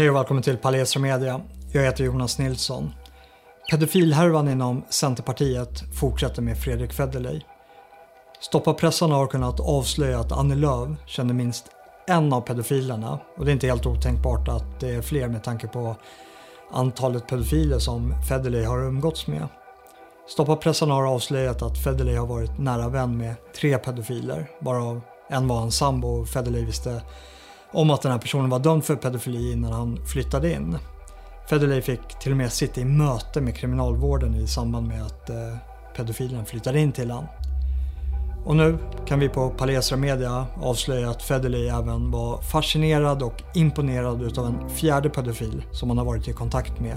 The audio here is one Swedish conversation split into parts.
Hej och välkommen till Palestra Media. Jag heter Jonas Nilsson. Pedofilhärvan inom Centerpartiet fortsätter med Fredrik Federley. Stoppa pressarna har kunnat avslöja att Annie Lööf kände minst en av pedofilerna och det är inte helt otänkbart att det är fler med tanke på antalet pedofiler som Federley har umgåtts med. Stoppa pressarna har avslöjat att Federley har varit nära vän med tre pedofiler, varav en var en sambo och Federley visste om att den här personen var dömd för pedofili innan han flyttade in. Federley fick till och med sitta i möte med kriminalvården i samband med att eh, pedofilen flyttade in till honom. Och nu kan vi på Palestra Media avslöja att Federley även var fascinerad och imponerad utav en fjärde pedofil som han har varit i kontakt med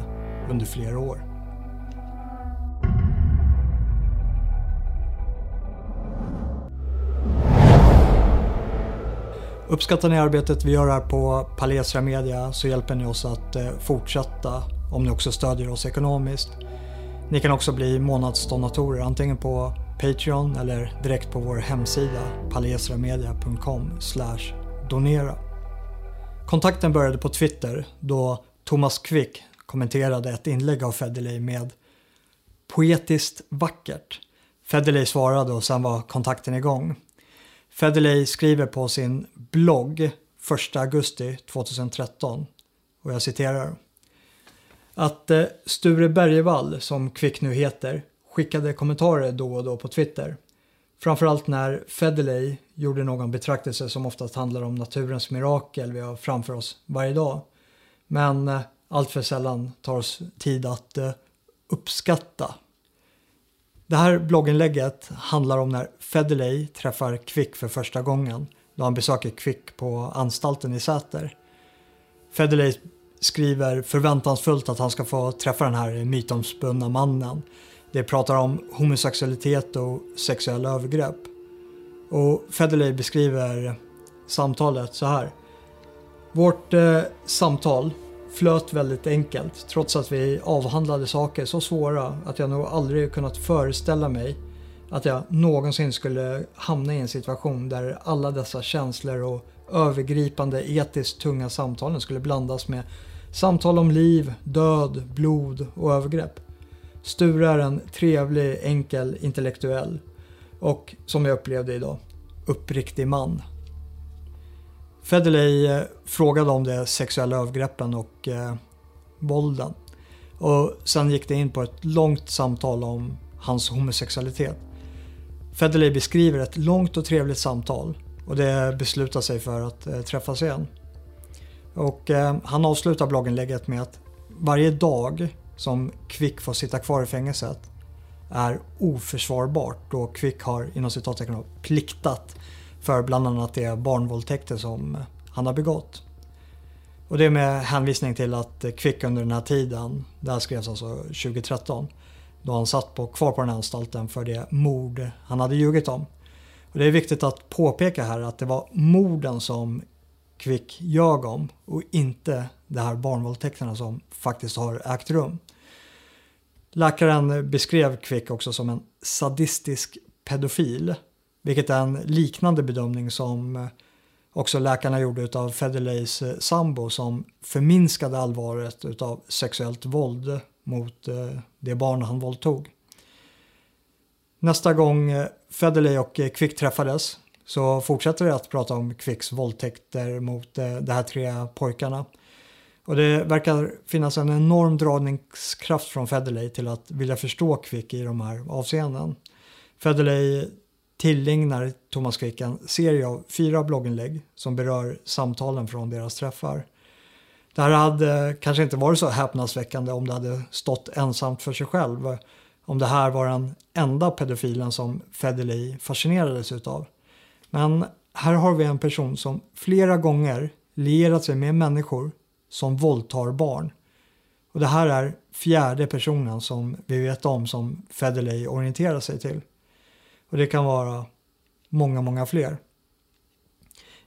under flera år. Uppskattar ni arbetet vi gör här på Palestra Media så hjälper ni oss att eh, fortsätta om ni också stödjer oss ekonomiskt. Ni kan också bli månadsdonatorer antingen på Patreon eller direkt på vår hemsida palestramedia.com donera. Kontakten började på Twitter då Thomas Quick kommenterade ett inlägg av Federley med “poetiskt vackert”. Federley svarade och sen var kontakten igång. Federley skriver på sin blogg 1 augusti 2013 och jag citerar. Att eh, Sture Bergevall, som Kvick nu heter, skickade kommentarer då och då på Twitter. Framförallt när Federley gjorde någon betraktelse som oftast handlar om naturens mirakel vi har framför oss varje dag. Men eh, allt för sällan tar oss tid att eh, uppskatta det här blogginlägget handlar om när Federley träffar Quick för första gången då han besöker Quick på anstalten i Säter. Federley skriver förväntansfullt att han ska få träffa den här mytomspunna mannen. Det pratar om homosexualitet och sexuella övergrepp. Och Federley beskriver samtalet så här. Vårt eh, samtal flöt väldigt enkelt trots att vi avhandlade saker så svåra att jag nog aldrig kunnat föreställa mig att jag någonsin skulle hamna i en situation där alla dessa känslor och övergripande etiskt tunga samtalen skulle blandas med samtal om liv, död, blod och övergrepp. Sture är en trevlig, enkel, intellektuell och som jag upplevde idag, uppriktig man. Federley eh, frågade om de sexuella övergreppen och eh, vålden. Och sen gick det in på ett långt samtal om hans homosexualitet. Federley beskriver ett långt och trevligt samtal och det beslutar sig för att eh, träffas igen. Och eh, han avslutar blogginlägget med att varje dag som Quick får sitta kvar i fängelset är oförsvarbart då Quick har inom citattecken pliktat för bland annat det barnvåldtäkter som han har begått. Och det är med hänvisning till att Quick under den här tiden, det här skrevs alltså 2013, då han satt på, kvar på den här anstalten för det mord han hade ljugit om. Och det är viktigt att påpeka här att det var morden som Quick ljög om och inte de här barnvåldtäkterna som faktiskt har ägt rum. Läkaren beskrev Quick också som en sadistisk pedofil vilket är en liknande bedömning som eh, också läkarna gjorde av Federleys eh, sambo som förminskade allvaret av sexuellt våld eh, mot det barn han våldtog. Nästa gång Federley och Quick träffades så fortsätter det att prata om Quicks våldtäkter mot de här tre pojkarna. Och det verkar finnas en enorm dragningskraft från Federley till att vilja förstå Quick i de här avseenden. Federley tillägnar Thomas Quick en serie av fyra blogginlägg som berör samtalen från deras träffar. Det här hade kanske inte varit så häpnadsväckande om det hade stått ensamt för sig själv. Om det här var den enda pedofilen som Federley fascinerades utav. Men här har vi en person som flera gånger lierat sig med människor som våldtar barn. Och det här är fjärde personen som vi vet om som Federley orienterar sig till. Och det kan vara många, många fler.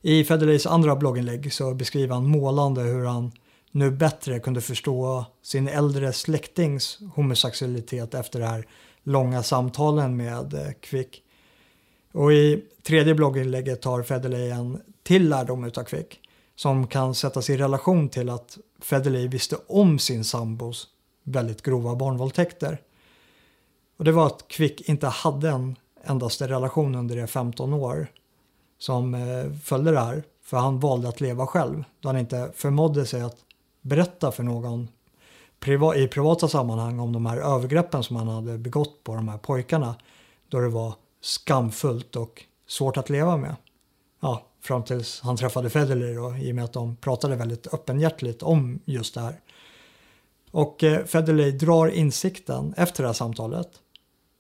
I Federleys andra blogginlägg så beskriver han målande hur han nu bättre kunde förstå sin äldre släktings homosexualitet efter det här långa samtalen med eh, Quick. Och i tredje blogginlägget tar Federley en till lärdom utav Quick. som kan sättas i relation till att Federley visste om sin sambos väldigt grova barnvåldtäkter. Och det var att Quick inte hade en endaste relation under de 15 år som eh, följde det här. För han valde att leva själv då han inte förmådde sig att berätta för någon i privata sammanhang om de här övergreppen som han hade begått på de här pojkarna då det var skamfullt och svårt att leva med. Ja, fram tills han träffade Federley då, i och med att de pratade väldigt öppenhjärtligt om just det här. Och eh, Federley drar insikten efter det här samtalet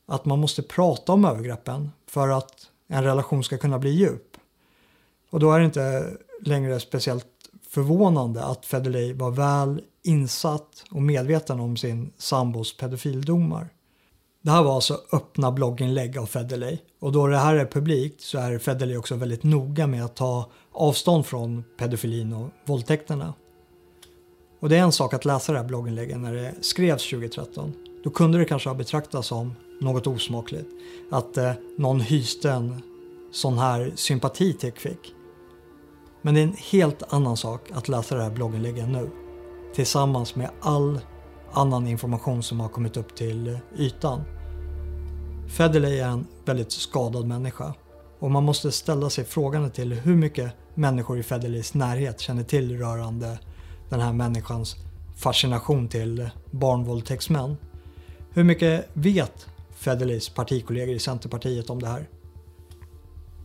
att man måste prata om övergreppen för att en relation ska kunna bli djup. Och då är det inte längre speciellt förvånande att Federley var väl insatt och medveten om sin sambos pedofildomar. Det här var alltså öppna blogginlägg av Federley och då det här är publikt så är Federley också väldigt noga med att ta avstånd från pedofilin och våldtäkterna. Och det är en sak att läsa det här blogginlägget när det skrevs 2013. Då kunde det kanske ha betraktats som något osmakligt. Att eh, någon hyste en sån här sympati till Quick. Men det är en helt annan sak att läsa det här blogginlägget nu. Tillsammans med all annan information som har kommit upp till ytan. Federley är en väldigt skadad människa och man måste ställa sig frågan till hur mycket människor i Federleys närhet känner till rörande den här människans fascination till barnvåldtäktsmän. Hur mycket vet Federleys partikollegor i Centerpartiet om det här?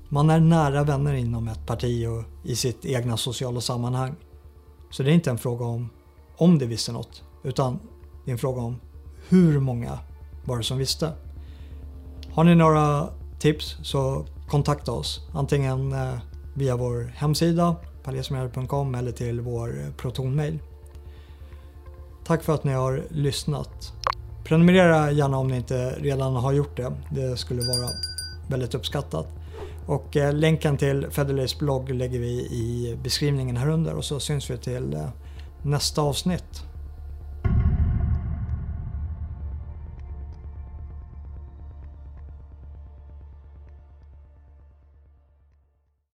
Man är nära vänner inom ett parti och i sitt egna sociala sammanhang. Så det är inte en fråga om om de visste något, utan det är en fråga om hur många var det som visste. Har ni några tips så kontakta oss. Antingen eh, via vår hemsida palesmedel.com eller till vår eh, protonmail. Tack för att ni har lyssnat. Prenumerera gärna om ni inte redan har gjort det. Det skulle vara väldigt uppskattat. Och eh, länken till Federleys blogg lägger vi i beskrivningen här under och så syns vi till eh, nästa avsnitt.